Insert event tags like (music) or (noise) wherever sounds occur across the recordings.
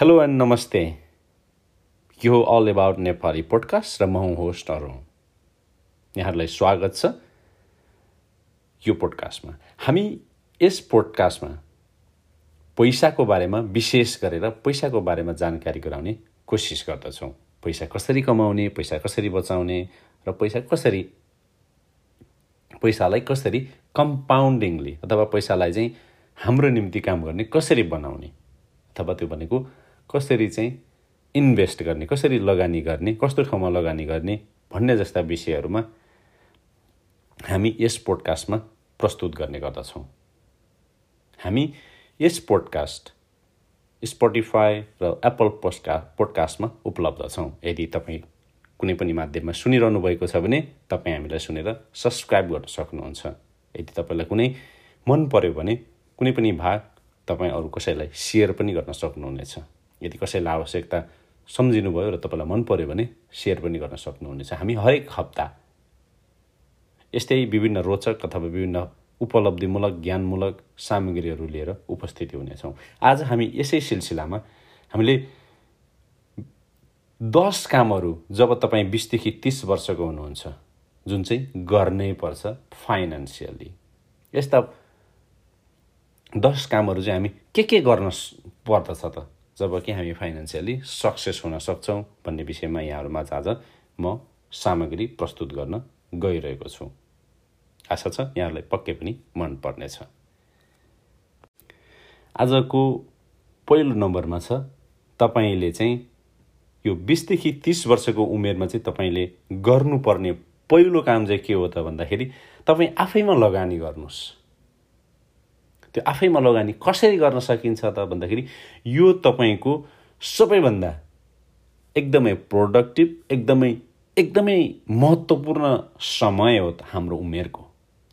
Hello and नमस्ते यो all about Nepali podcast र म हुँ होस्ट अरुण। यहाँहरूलाई स्वागत छ यो पोडकास्टमा हामी यस पोडकास्टमा पैसाको बारेमा विशेष गरेर पैसाको बारेमा जानकारी गराउने कोसिस गर्दछौँ। पैसा कसरी कमाउने पैसा कसरी बचाउने र पैसा कसरी पैसालाई कसरी कम्पाउन्डिङली अथवा पैसालाई चाहिँ हाम्रो निम्ति काम गर्ने कसरी बनाउने अथवा त्यो भनेको कसरी चाहिँ इन्भेस्ट गर्ने कसरी लगानी गर्ने कस्तो ठाउँमा लगानी गर्ने भन्ने जस्ता विषयहरूमा हामी यस पोडकास्टमा प्रस्तुत गर्ने गर्दछौँ। हामी यस पोडकास्ट स्पोटिफाई र एप्पल पोस्टका पोडकास्टमा उपलब्ध छौँ। यदि तपाईँ कुनै पनि माध्यममा सुनिरहनु भएको छ भने तपाईँ हामीलाई सुनेर सब्सक्राइब गर्न सक्नुहुन्छ। यदि तपाईँलाई कुनै मन पर्यो भने कुनै पनि भाग तपाईँ अरू कसैलाई सेयर पनि गर्न सक्नुहुनेछ। यदि कसैलाई आवश्यकता सम्झिनुभयो र तपाईँलाई मन पऱ्यो भने सेयर पनि गर्न सक्नुहुनेछ। हामी हरेक हप्ता यस्तै विभिन्न रोचक अथवा विभिन्न उपलब्धिमूलक ज्ञानमूलक सामग्रीहरू लिएर उपस्थिति हुनेछौँ। आज हामी यसै सिलसिलामा हामीले दस कामहरू जब तपाईँ बिसदेखि तिस वर्षको हुनुहुन्छ जुन चाहिँ गर्नै पर्छ फाइनेन्सियली यस्ता दस कामहरू चाहिँ हामी के के गर्न पर्दछ त? जब कि हामी फाइनेन्सियली सक्सेस हुन सक्छौँ भन्ने विषयमा यहाँहरूमा आज म सामग्री प्रस्तुत गर्न गइरहेको छु। आशा छ यहाँहरूलाई पक्कै पनि मन पर्नेछ आजको पहिलो नम्बरमा छ तपाईँले चाहिँ यो बिसदेखि तिस वर्षको उमेरमा चाहिँ तपाईँले गर्नुपर्ने पहिलो काम चाहिँ के हो त भन्दाखेरि तपाईँ आफैमा लगानी गर्नुहोस्। त्यो आफैमा लगानी कसरी गर्न सकिन्छ त भन्दाखेरि यो तपाईँको सबैभन्दा एकदमै प्रोडक्टिभ एकदमै एकदमै महत्त्वपूर्ण समय हो हाम्रो उमेरको।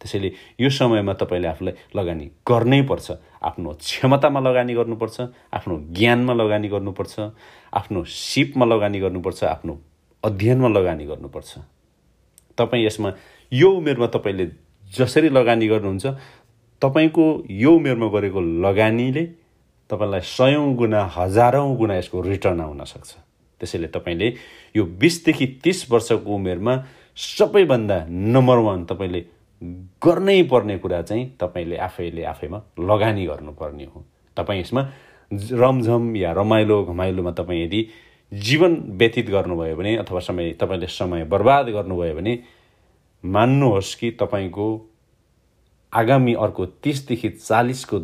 त्यसैले यो समयमा तपाईँले आफूलाई लगानी गर्नै पर्छ। आफ्नो क्षमतामा लगानी गर्नुपर्छ आफ्नो ज्ञानमा लगानी गर्नुपर्छ आफ्नो सिपमा लगानी गर्नुपर्छ आफ्नो अध्ययनमा लगानी गर्नुपर्छ। तपाईँ यसमा यो उमेरमा तपाईँले जसरी लगानी गर्नुहुन्छ तपाईँको यो उमेरमा गरेको लगानीले तपाईँलाई सयौँ गुणा हजारौँ गुणा यसको रिटर्न आउन सक्छ। त्यसैले तपाईँले यो बिसदेखि तिस वर्षको उमेरमा सबैभन्दा नम्बर वान तपाईँले गर्नै पर्ने कुरा चाहिँ तपाईँले आफैले आफैमा लगानी गर्नुपर्ने हो। तपाईँ यसमा रमझम या रमाइलो घमाइलोमा तपाईँ यदि जीवन व्यतीत गर्नुभयो भने अथवा समय तपाईँले समय बर्बाद गर्नुभयो भने मान्नुहोस् कि तपाईँको आगामी अर्को तिसदेखि चालिसको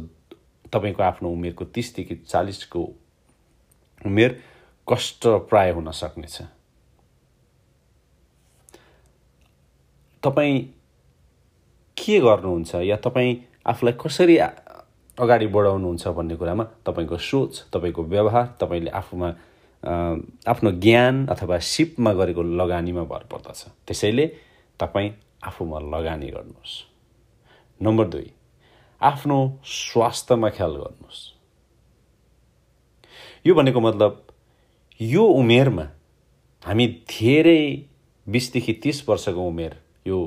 तपाईँको आफ्नो उमेरको तिसदेखि चालिसको उमेर कष्टप्राय हुन सक्नेछ। तपाईँ के गर्नुहुन्छ या तपाईँ आफूलाई कसरी अगाडि बढाउनुहुन्छ भन्ने कुरामा तपाईँको सोच तपाईँको व्यवहार तपाईँले आफूमा आफ्नो ज्ञान अथवा सिपमा गरेको लगानीमा भर पर्दछ। त्यसैले तपाईँ आफूमा लगानी गर्नुहोस्। नम्बर दुई आफ्नो स्वास्थ्यमा ख्याल गर्नुहोस्। यो भनेको मतलब यो उमेरमा हामी धेरै बिसदेखि तिस वर्षको उमेर यो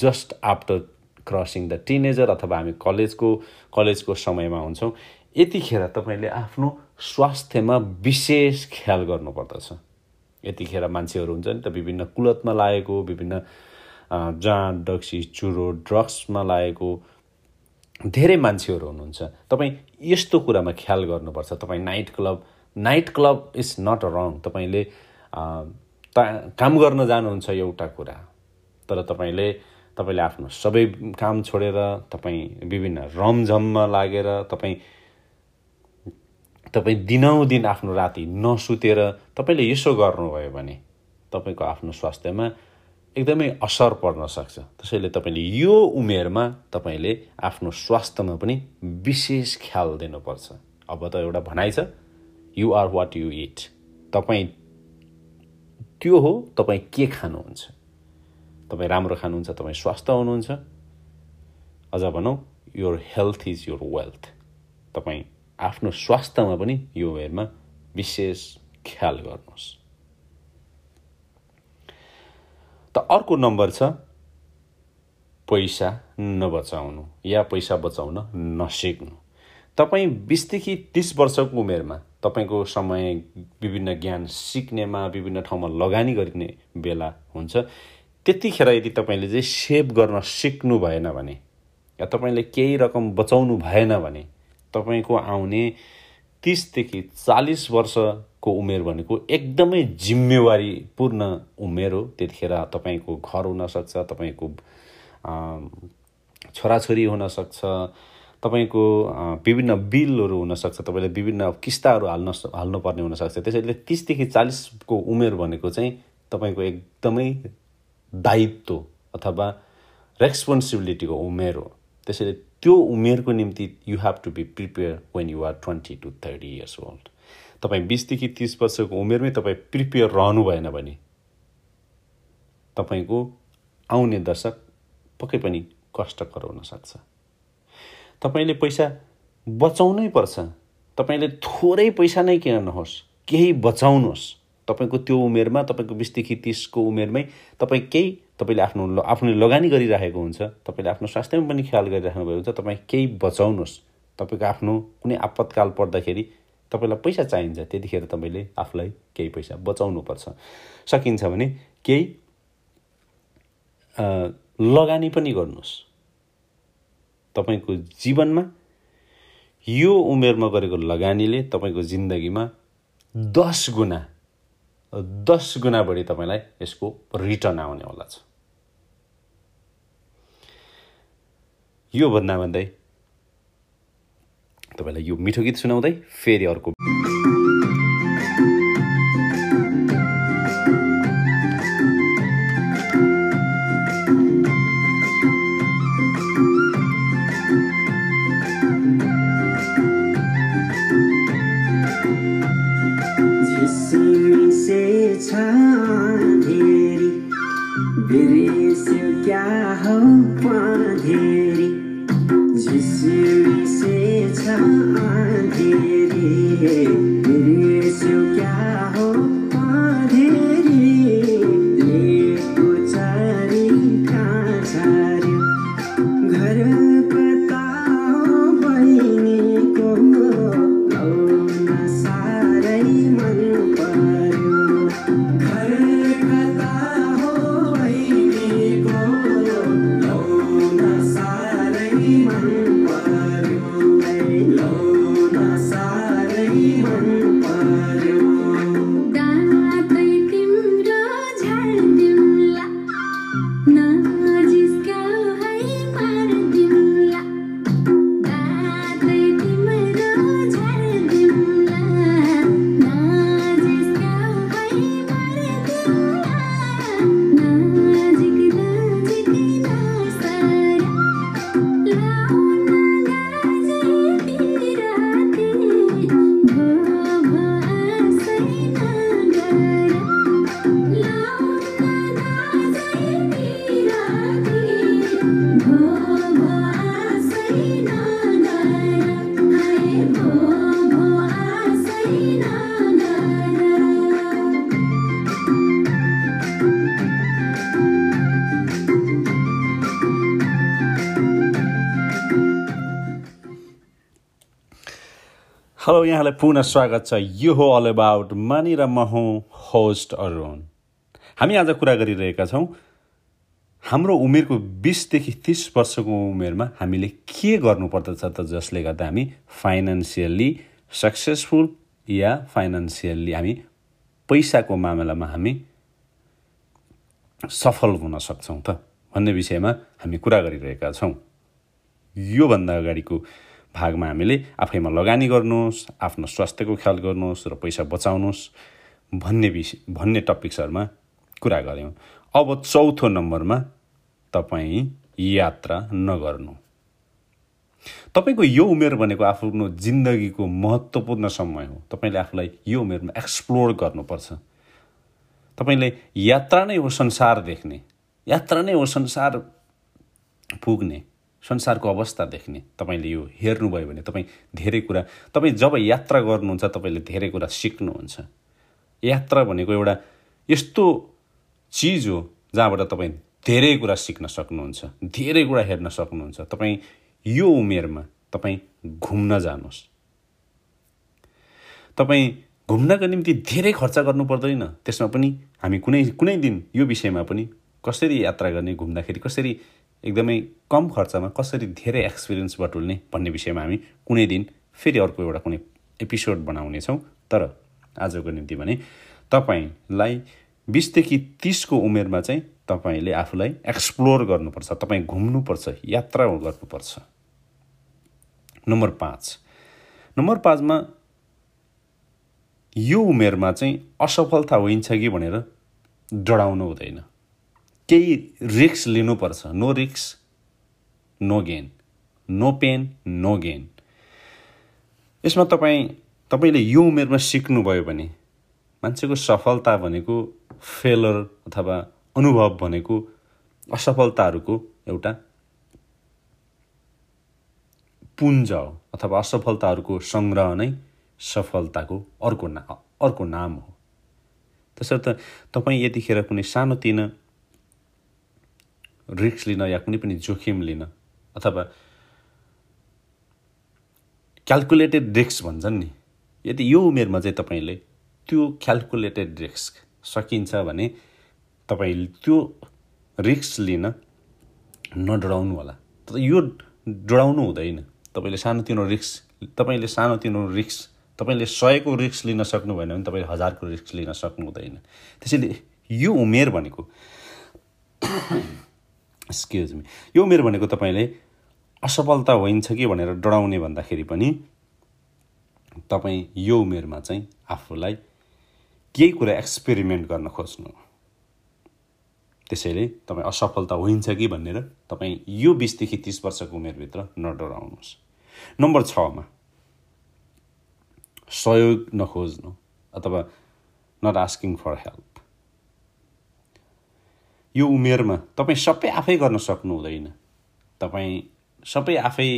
just after crossing the teenager अथवा हामी कलेजको कलेजको समयमा हुन्छौँ यतिखेर तपाईँले आफ्नो स्वास्थ्यमा विशेष ख्याल गर्नुपर्दछ। यतिखेर मान्छेहरू हुन्छ नि त विभिन्न कुलतमा लागेको विभिन्न जाँड डक्सी चुरो ड्रग्समा लागेको धेरै मान्छेहरू हुनुहुन्छ। तपाईँ यस्तो कुरामा ख्याल गर्नुपर्छ। तपाईँ night club night club is not wrong. तपाईँले काम गर्न जानुहुन्छ एउटा कुरा। तर तपाईँले तपाईँले आफ्नो सबै काम छोडेर तपाईँ विभिन्न रमझममा लागेर तपाईँ तपाईँ दिनौदिन आफ्नो राति नसुतेर तपाईँले यसो गर्नुभयो भने तपाईँको आफ्नो स्वास्थ्यमा एकदमै असर पर्न सक्छ। त्यसैले तपाईँले यो उमेरमा तपाईँले आफ्नो स्वास्थ्यमा पनि विशेष ख्याल दिनुपर्छ। अब त एउटा भनाइ छ you are what you eat तपाईँ त्यो हो तपाईँ के खानुहुन्छ? तपाईँ राम्रो खानुहुन्छ तपाईँ स्वस्थ हुनुहुन्छ? अझ भनौँ your health is your wealth तपाईँ आफ्नो स्वास्थ्यमा पनि यो उमेरमा विशेष ख्याल गर्नुहोस्। त अर्को नम्बर छ। पैसा नबचाउनु या पैसा बचाउन नसिक्नु। तपाईँ बिसदेखि तिस वर्षको उमेरमा तपाईँको समय विभिन्न ज्ञान सिक्नेमा विभिन्न ठाउँमा लगानी गरिने बेला हुन्छ। त्यतिखेर यदि तपाईँले चाहिँ सेभ गर्न सिक्नु भएन भने या तपाईँले केही रकम बचाउनु भएन भने तपाईँको आउने तिसदेखि चालिस वर्षको उमेर भनेको एकदमै जिम्मेवारीपूर्ण उमेर हो। त्यतिखेर तपाईँको घर हुनसक्छ तपाईँको छोराछोरी हुनसक्छ तपाईँको विभिन्न बिलहरू हुनसक्छ तपाईँले विभिन्न किस्ताहरू हाल्न हाल्नुपर्ने हुनसक्छ। त्यसैले तिसदेखि चालिसको उमेर भनेको चाहिँ तपाईँको एकदमै दायित्व अथवा रेस्पोन्सिबिलिटीको उमेर हो। त्यसैले त्यो उमेरको निम्ति you have to be prepare when you are twenty to thirty years old तपाईँ बिसदेखि तिस वर्षको उमेरमै तपाईँ प्रिपेयर रहनु भएन भने तपाईँको आउने दशक पक्कै पनि कष्टकर हुनसक्छ तपाईँले पैसा बचाउनै पर्छ। तपाईँले थोरै पैसा नै किन नहोस् केही बचाउनुहोस्। तपाईँको त्यो उमेरमा तपाईँको बिसदेखि तिसको उमेरमै तपाईँ केही तपाईँले आफ्नो आफ्नो लगानी गरिराखेको हुन्छ तपाईँले आफ्नो स्वास्थ्यमा पनि ख्याल गरिराख्नु भएको हुन्छ तपाईँ केही बचाउनुहोस्। तपाईँको आफ्नो कुनै आपतकाल पर्दाखेरि तपाईँलाई पैसा चाहिन्छ त्यतिखेर तपाईँले आफूलाई केही पैसा बचाउनुपर्छ। सकिन्छ भने केही लगानी पनि गर्नुहोस्। तपाईँको जीवनमा यो उमेरमा गरेको लगानीले तपाईँको जिन्दगीमा दस गुणा दस गुणा बढी तपाईँलाई यसको रिटर्न आउनेवाला छ। यो भन्दा भन्दै तपाईँलाई यो मिठो गीत सुनाउँदै फेरि अर्को ढेरी बिरेस क्या हो पढेरी झिसिसे छ ढेरी हेलो यहाँलाई पुनः स्वागत छ। यो हो अल अबाउट मनी र म हुँ होस्ट अरुण। हामी आज कुरा गरिरहेका छौँ हाम्रो उमेरको बिसदेखि तिस वर्षको उमेरमा हामीले के गर्नुपर्दछ त जसले गर्दा हामी फाइनेन्सियल्ली सक्सेसफुल या फाइनेन्सियल्ली हामी पैसाको मामलामा हामी सफल हुन सक्छौँ त भन्ने विषयमा हामी कुरा गरिरहेका छौँ। योभन्दा अगाडिको भागमा हामीले आफैमा लगानी गर्नुहोस् आफ्नो स्वास्थ्यको ख्याल गर्नुहोस् र पैसा बचाउनुहोस् भन्ने विषय भन्ने टपिक्सहरूमा कुरा गऱ्यौँ। अब चौथो नम्बरमा तपाईँ यात्रा नगर्नु। तपाईँको यो उमेर भनेको आफ्नो जिन्दगीको महत्त्वपूर्ण समय हो। तपाईँले आफूलाई यो उमेरमा एक्सप्लोर गर्नुपर्छ। तपाईँले यात्रा नै हो संसार देख्ने यात्रा नै हो संसार पुग्ने। संसारको अवस्था देख्ने तपाईँले यो हेर्नुभयो भने तपाईँ धेरै कुरा तपाईँ जब यात्रा गर्नुहुन्छ तपाईँले धेरै कुरा सिक्नुहुन्छ। यात्रा भनेको एउटा यस्तो चिज हो जहाँबाट तपाईँ धेरै कुरा सिक्न सक्नुहुन्छ धेरै कुरा हेर्न सक्नुहुन्छ। तपाईँ यो उमेरमा तपाईँ घुम्न जानुहोस्। तपाईँ घुम्नको निम्ति धेरै खर्च गर्नु पर्दैन। त्यसमा पनि हामी कुनै कुनै दिन यो विषयमा पनि कसरी यात्रा गर्ने घुम्दाखेरि कसरी एकदमै कम खर्चमा कसरी धेरै एक्सपिरियन्स बटुल्ने भन्ने विषयमा हामी कुनै दिन फेरि अर्को एउटा कुनै एपिसोड बनाउनेछौँ। तर आजको निम्ति भने तपाईँलाई बिसदेखि तिसको उमेरमा चाहिँ तपाईँले आफूलाई एक्सप्लोर गर्नुपर्छ तपाईँ घुम्नुपर्छ यात्रा गर्नुपर्छ। नम्बर पाँच। नम्बर पाँचमा यो उमेरमा चाहिँ असफलता होइन्छ कि भनेर डराउनु हुँदैन। केही रिक्स लिनुपर्छ। नो रिक्स no gain. No pain no gain. यसमा तपाईँ तपाईँले यो उमेरमा सिक्नुभयो भने मान्छेको सफलता भनेको फेलर अथवा अनुभव भनेको असफलताहरूको एउटा पुञ्ज हो अथवा असफलताहरूको सङ्ग्रह नै सफलताको अर्को ना अर्को नाम हो। त्यसर्थ तपाईँ यतिखेर कुनै सानोतिनो रिक्स लिन या कुनै पनि जोखिम लिन अथवा क्यालकुलेटेड रिक्स भन्छन् नि। यदि यो उमेरमा चाहिँ तपाईँले त्यो क्यालकुलेटेड रिस्क सकिन्छ भने तपाईँ त्यो रिक्स लिन नडराउनु होला तर यो डराउनु हुँदैन। तपाईँले सानोतिनो रिक्स तपाईँले सानोतिनो रिक्स तपाईँले सयको रिक्स लिन सक्नु भएन भने तपाईँले हजारको रिक्स लिन सक्नु हुँदैन त्यसैले यो उमेर भनेको एक्सक्युज मी यो उमेर भनेको तपाईँले असफलता होइन्छ कि भनेर डराउने भन्दाखेरि पनि तपाईँ यो उमेरमा चाहिँ आफूलाई केही कुरा एक्सपेरिमेन्ट गर्न खोज्नु। त्यसैले तपाईँ असफलता होइन्छ कि भनेर तपाईँ यो बिसदेखि तिस वर्षको उमेरभित्र नडराउनुहोस्। नम्बर छमा सहयोग नखोज्नु अथवा नट आस्किङ फर हेल्प यो उमेरमा तपाईँ सबै आफै गर्न सक्नु हुँदैन। तपाईँ सबै आफै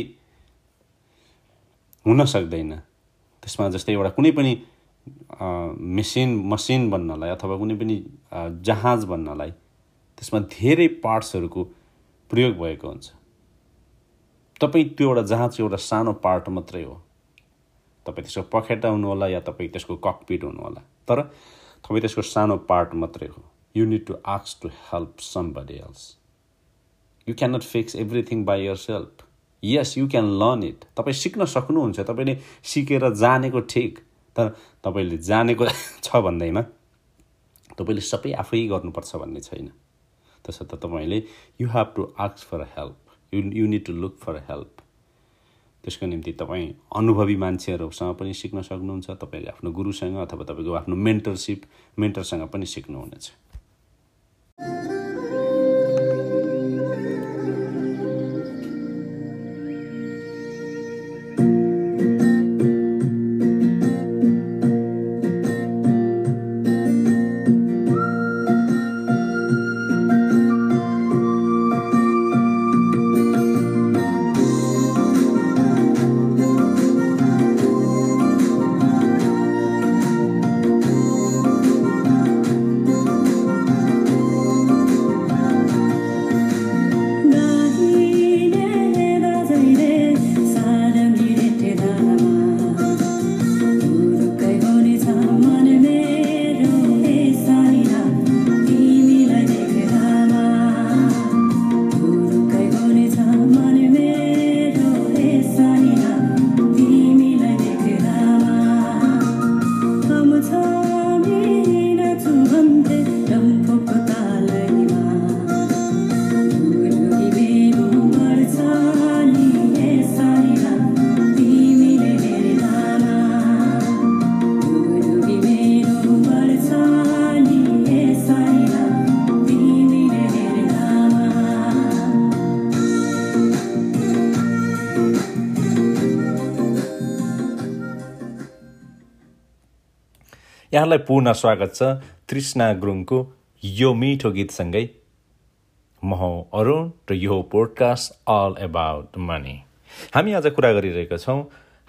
हुन सक्दैन। त्यसमा जस्तै एउटा कुनै पनि मेसिन मसिन बन्नलाई अथवा कुनै पनि जहाज बन्नलाई त्यसमा धेरै पार्ट्सहरूको प्रयोग भएको हुन्छ। तपाईँ त्यो एउटा जहाज एउटा सानो पार्ट मात्रै हो। तपाईँ त्यसको पखेटा हुनुहोला या तपाईँ त्यसको ककपिट हुनुहोला तर तपाईँ त्यसको सानो पार्ट मात्रै हो। Need to आक्स to help somebody else you can not fix everything by yourself yes you can learn तपाईँ सिक्न सक्नुहुन्छ तपाईँले सिकेर जानेको ठिक। तर तपाईँले जानेको (laughs) छ भन्दैमा तपाईँले सबै आफै गर्नुपर्छ भन्ने छैन। त्यसर्थ तपाईँले you have to आक्स for help you you need to look for help त्यसको निम्ति तपाईँ अनुभवी मान्छेहरूसँग पनि सिक्न सक्नुहुन्छ तपाईँले आफ्नो गुरुसँग अथवा तपाईँको आफ्नो मेन्टरसिप मेन्टरसँग पनि सिक्नुहुनेछ। यहाँलाई पूर्ण स्वागत छ तृष्णा गुरुङको यो मिठो गीतसँगै। म हौ अरुण र यो पोडकास्ट अल एबाउट मनी हामी आज कुरा गरिरहेका छौँ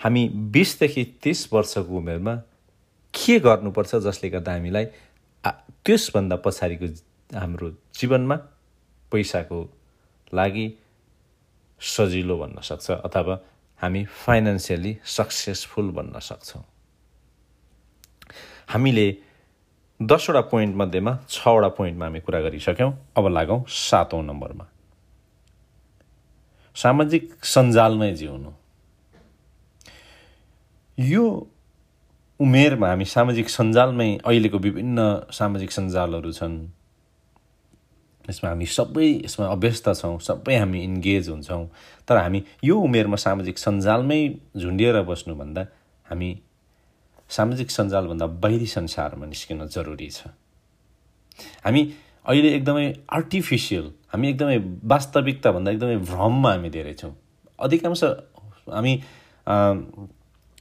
हामी बिसदेखि तिस वर्षको उमेरमा के गर्नुपर्छ जसले गर्दा हामीलाई त्यसभन्दा पछाडिको हाम्रो जीवनमा पैसाको लागि सजिलो भन्न सक्छ अथवा हामी फाइनेन्सियली सक्सेसफुल बन्न सक्छौँ। हामीले दसवटा पोइन्ट मध्येमा छवटा पोइन्टमा हामी कुरा गरिसक्यौँ। अब लागौँ सातौँ नम्बरमा। सामाजिक सञ्जालमै जिउनु। यो उमेरमा हामी सामाजिक सञ्जालमै अहिलेको विभिन्न सामाजिक सञ्जालहरू छन्। यसमा हामी सबै यसमा अभ्यस्त छौँ सबै हामी इन्गेज हुन्छौँ। तर हामी यो उमेरमा सामाजिक सञ्जालमै झुन्डिएर बस्नुभन्दा हामी सामाजिक सञ्जालभन्दा बाहिरी संसारमा निस्किन जरुरी छ। हामी अहिले एकदमै आर्टिफिसियल हामी एकदमै वास्तविकताभन्दा एकदमै भ्रममा हामी धेरै छौँ। अधिकांश हामी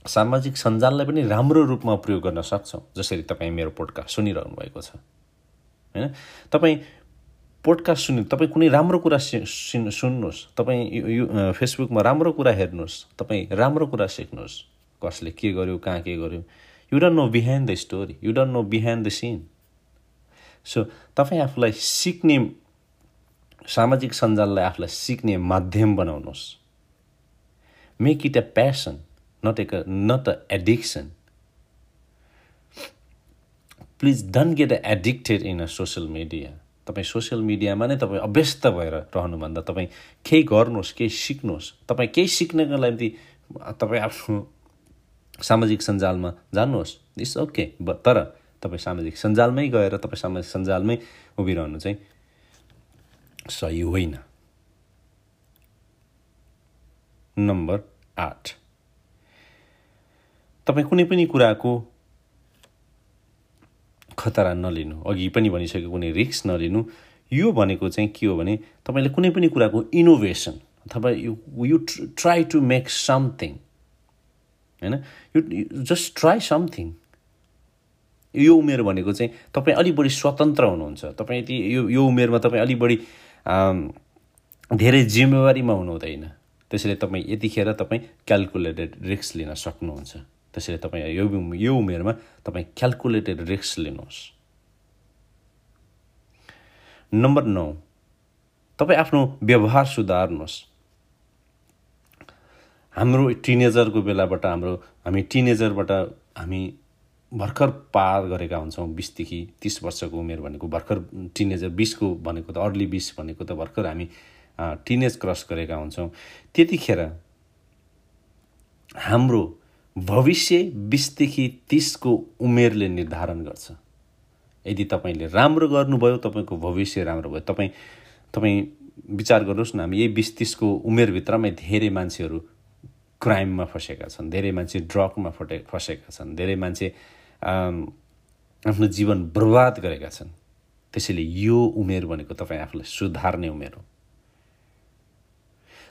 सामाजिक सञ्जाललाई पनि राम्रो रूपमा प्रयोग गर्न सक्छौँ जसरी तपाईँ मेरो पोडकास्ट सुनिरहनु भएको छ। होइन? तपाईँ पोडकास्ट सुन्नु तपाईँ कुनै राम्रो कुरा सुन्नुहोस्। तपाईँ यो फेसबुकमा राम्रो कुरा हेर्नुहोस्। तपाईँ राम्रो कुरा सिक्नुहोस्। कसले के गर्यो कहाँ के गर्यो? You don't know behind the story you don't know behind the scene so तपाईँ आफूलाई सिक्ने सामाजिक सञ्जाललाई आफूलाई सिक्ने माध्यम बनाउनुहोस्। Make it a passion not a not a addiction please don't get a addicted in a social media तपाईँ सोसियल मिडियामा नै तपाईँ अभ्यस्त भएर रहनुभन्दा तपाईँ केही गर्नुहोस् केही सिक्नुहोस्। तपाईँ केही सिक्नको लागि तपाईँ आफ्नो सामाजिक सञ्जालमा जानुहोस् इट्स ओके ब तर तपाईँ सामाजिक सञ्जालमै गएर तपाईँ सामाजिक सञ्जालमै उभिरहनु चाहिँ सही होइन। नम्बर आठ। तपाईँ कुनै पनि कुराको खतरा नलिनु। अघि पनि भनिसकेको कुनै रिक्स नलिनु। यो भनेको चाहिँ के हो भने तपाईँले कुनै पनि कुराको इनोभेसन अथवा you you try to make something होइन? यु जस्ट ट्राई समथिङ यो उमेर भनेको चाहिँ तपाईँ अलिक बढी स्वतन्त्र हुनुहुन्छ। तपाईँ यति यो यो उमेरमा तपाईँ अलिक बढी धेरै जिम्मेवारीमा हुनु हुँदैन त्यसैले तपाईँ यतिखेर तपाईँ क्यालकुलेटेड रिक्स लिन सक्नुहुन्छ। त्यसैले तपाईँ यो यो उमेरमा तपाईँ क्यालकुलेटेड रिक्स लिनुहोस्। नम्बर नौ तपाईँ आफ्नो व्यवहार सुधार्नुहोस्। हाम्रो टिनेजरको बेलाबाट हाम्रो हामी टिनेजरबाट हामी भर्खर पार गरेका हुन्छौँ बिसदेखि तिस वर्षको उमेर भनेको भर्खर टिनेजर बिसको भनेको त अर्ली बिस भनेको त भर्खर हामी टिनेज क्रस गरेका हुन्छौँ। त्यतिखेर हाम्रो भविष्य बिसदेखि तिसको उमेरले निर्धारण गर्छ। यदि तपाईँले राम्रो गर्नुभयो तपाईँको भविष्य राम्रो भयो। तपाईँ तपाईँ विचार गर्नुहोस् न हामी यही बिस तिसको उमेरभित्रमै धेरै मान्छेहरू क्राइममा फँसेका छन् धेरै मान्छे ड्रगमा फटे फँसेका छन् धेरै मान्छे आफ्नो जीवन बर्बाद गरेका छन्। त्यसैले यो उमेर भनेको तपाईँ आफूलाई सुधार्ने उमेर हो।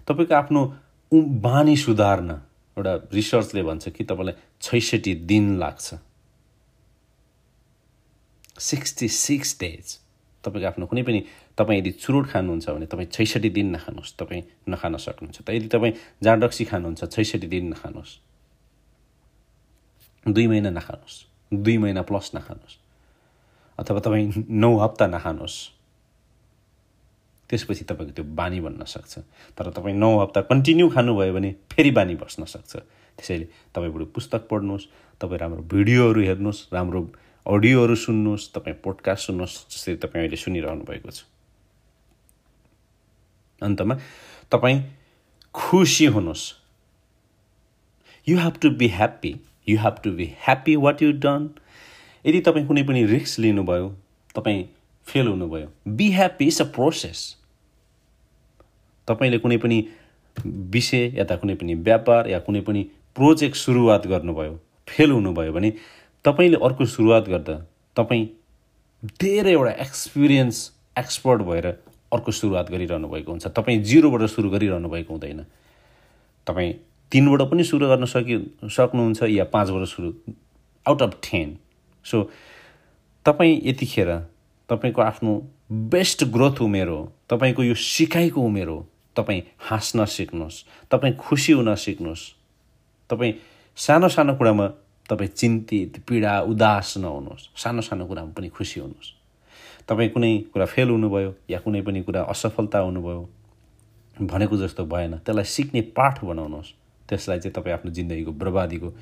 तपाईँको आफ्नो बानी सुधार्न एउटा रिसर्चले भन्छ कि तपाईँलाई छैसठी दिन लाग्छ। Sixty six days. तपाईँको आफ्नो कुनै पनि तपाईँ यदि चुरोट खानुहुन्छ भने तपाईँ छैसठी दिन नखानुहोस् तपाईँ नखान सक्नुहुन्छ। त यदि तपाईँ जाँडक्सी खानुहुन्छ छैसठी दिन नखानुहोस्। दुई महिना नखानुहोस् दुई महिना प्लस नखानुहोस् अथवा तपाईँ नौ हप्ता नखानुहोस्। त्यसपछि तपाईँको त्यो बानी बन्न सक्छ। तर तपाईँ नौ हप्ता कन्टिन्यू खानुभयो भने फेरि बानी बस्न सक्छ। त्यसैले तपाईँबाट पुस्तक पढ्नुहोस् तपाईँ राम्रो भिडियोहरू हेर्नुहोस् राम्रो अडियोहरू सुन्नुहोस् तपाईँ पोडकास्ट सुन्नुहोस् जसरी तपाईँ अहिले सुनिरहनु भएको छ। अन्तमा तपाईँ खुसी हुनुहोस्। You have to be happy you have to be happy what you done यदि तपाईँ कुनै पनि रिक्स लिनुभयो तपाईँ फेल हुनुभयो be happy is a process तपाईँले कुनै पनि विषय या त कुनै पनि व्यापार या कुनै पनि प्रोजेक्ट सुरुवात गर्नुभयो फेल हुनुभयो भने तपाईँले अर्को सुरुवात गर्दा तपाईँ धेरैवटा एक्सपिरियन्स एक्सपर्ट भएर अर्को सुरुवात गरिरहनु भएको हुन्छ। तपाईँ जिरोबाट सुरु गरिरहनु भएको हुँदैन। तपाईँ तिनबाट पनि सुरु गर्न सकि सक्नुहुन्छ या पाँचबाट सुरु आउट अफ टेन सो तपाईँ यतिखेर तपाईँको आफ्नो बेस्ट ग्रोथ उमेर हो तपाईँको यो सिकाइको उमेर हो तपाईँ हाँस्न सिक्नुहोस् तपाईँ खुसी हुन सिक्नुहोस्। तपाईँ सानो सानो कुरामा तपाईँ चिन्तित पीडा उदास नहुनुहोस्। सानो सानो कुरामा पनि खुसी हुनुहोस्। तपाईँ कुनै कुरा फेल हुनुभयो या कुनै पनि कुरा असफलता हुनुभयो भनेको जस्तो भएन त्यसलाई सिक्ने पाठ बनाउनुहोस्। त्यसलाई चाहिँ तपाईँ आफ्नो जिन्दगीको बर्बादीको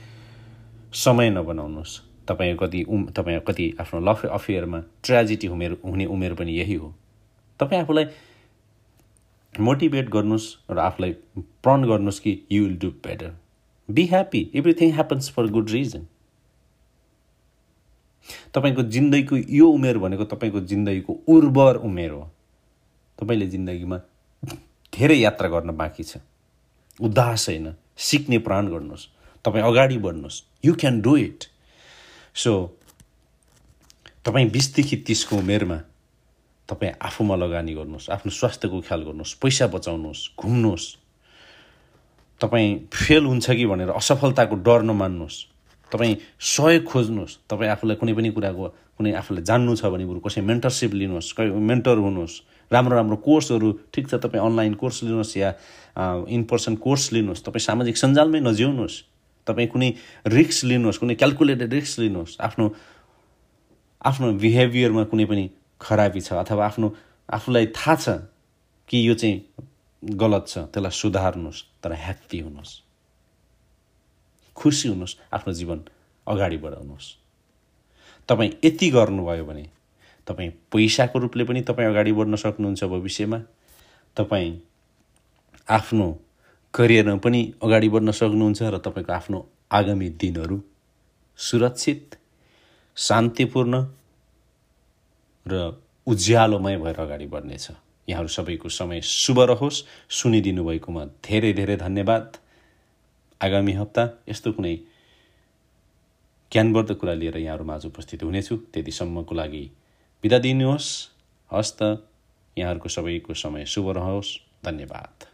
समय नबनाउनुहोस्। तपाईँ कति उम तपाईँ कति आफ्नो लभ अफेयरमा ट्रेजेडी उमेर हुने उमेर पनि यही हो। तपाईँ आफूलाई मोटिभेट गर्नुहोस् र आफूलाई प्रण गर्नुहोस् कि you will do better be happy everything happens for good reason तपाईँको जिन्दगीको यो उमेर भनेको तपाईँको जिन्दगीको उर्वर उमेर हो। तपाईँले जिन्दगीमा धेरै यात्रा गर्न बाँकी छ। उदास होइन। सिक्ने प्राण गर्नुहोस्। तपाईँ अगाडि बढ्नुहोस्। You can do it so तपाईँ बिसदेखि तिसको उमेरमा तपाईँ आफूमा लगानी गर्नुहोस्। आफ्नो स्वास्थ्यको ख्याल गर्नुहोस्। पैसा बचाउनुहोस्। घुम्नुहोस्। तपाईँ फेल हुन्छ कि भनेर असफलताको डर नमान्नुहोस्। तपाईँ सहयोग खोज्नुहोस्। तपाईँ आफूलाई कुनै पनि कुराको कुनै आफूलाई जान्नु छ भने बरु कसै मेन्टरसिप लिनुहोस् मेन्टर हुनुहोस्। राम्रो राम्रो कोर्सहरू ठिक छ तपाईँ अनलाइन कोर्स लिनुहोस् या इन पर्सन कोर्स लिनुहोस्। तपाईँ सामाजिक सञ्जालमै नजिउनुहोस्। तपाईँ कुनै रिक्स लिनुहोस् कुनै क्यालकुलेटेड रिक्स लिनुहोस्। आफ्नो आफ्नो बिहेभियरमा कुनै पनि खराबी छ अथवा आफ्नो आफूलाई थाहा छ कि यो चाहिँ गलत छ त्यसलाई सुधार्नुहोस् तर ह्याप्पी हुनुहोस्। खुसी हुनुहोस् आफ्नो जीवन अगाडि बढाउनुहोस्। तपाईँ यति गर्नुभयो भने तपाईँ पैसाको रूपले पनि तपाईँ अगाडि बढ्न सक्नुहुन्छ भविष्यमा। तपाईँ आफ्नो करियरमा पनि अगाडि बढ्न सक्नुहुन्छ र तपाईँको आफ्नो आगामी दिनहरू सुरक्षित शान्तिपूर्ण र उज्यालोमय भएर अगाडि बढ्नेछ। यहाँहरू सबैको समय शुभ रहोस्। सुनिदिनु भएकोमा धेरै धेरै धन्यवाद। आगामी हप्ता यस्तो कुनै ज्ञानवर्धक कुरा लिएर यहाँहरू माझ उपस्थित हुनेछु। त्यतिसम्मको लागि बिदा दिनुहोस्। हस्त यहाँहरूको सबैको समय शुभ रहोस्। धन्यवाद।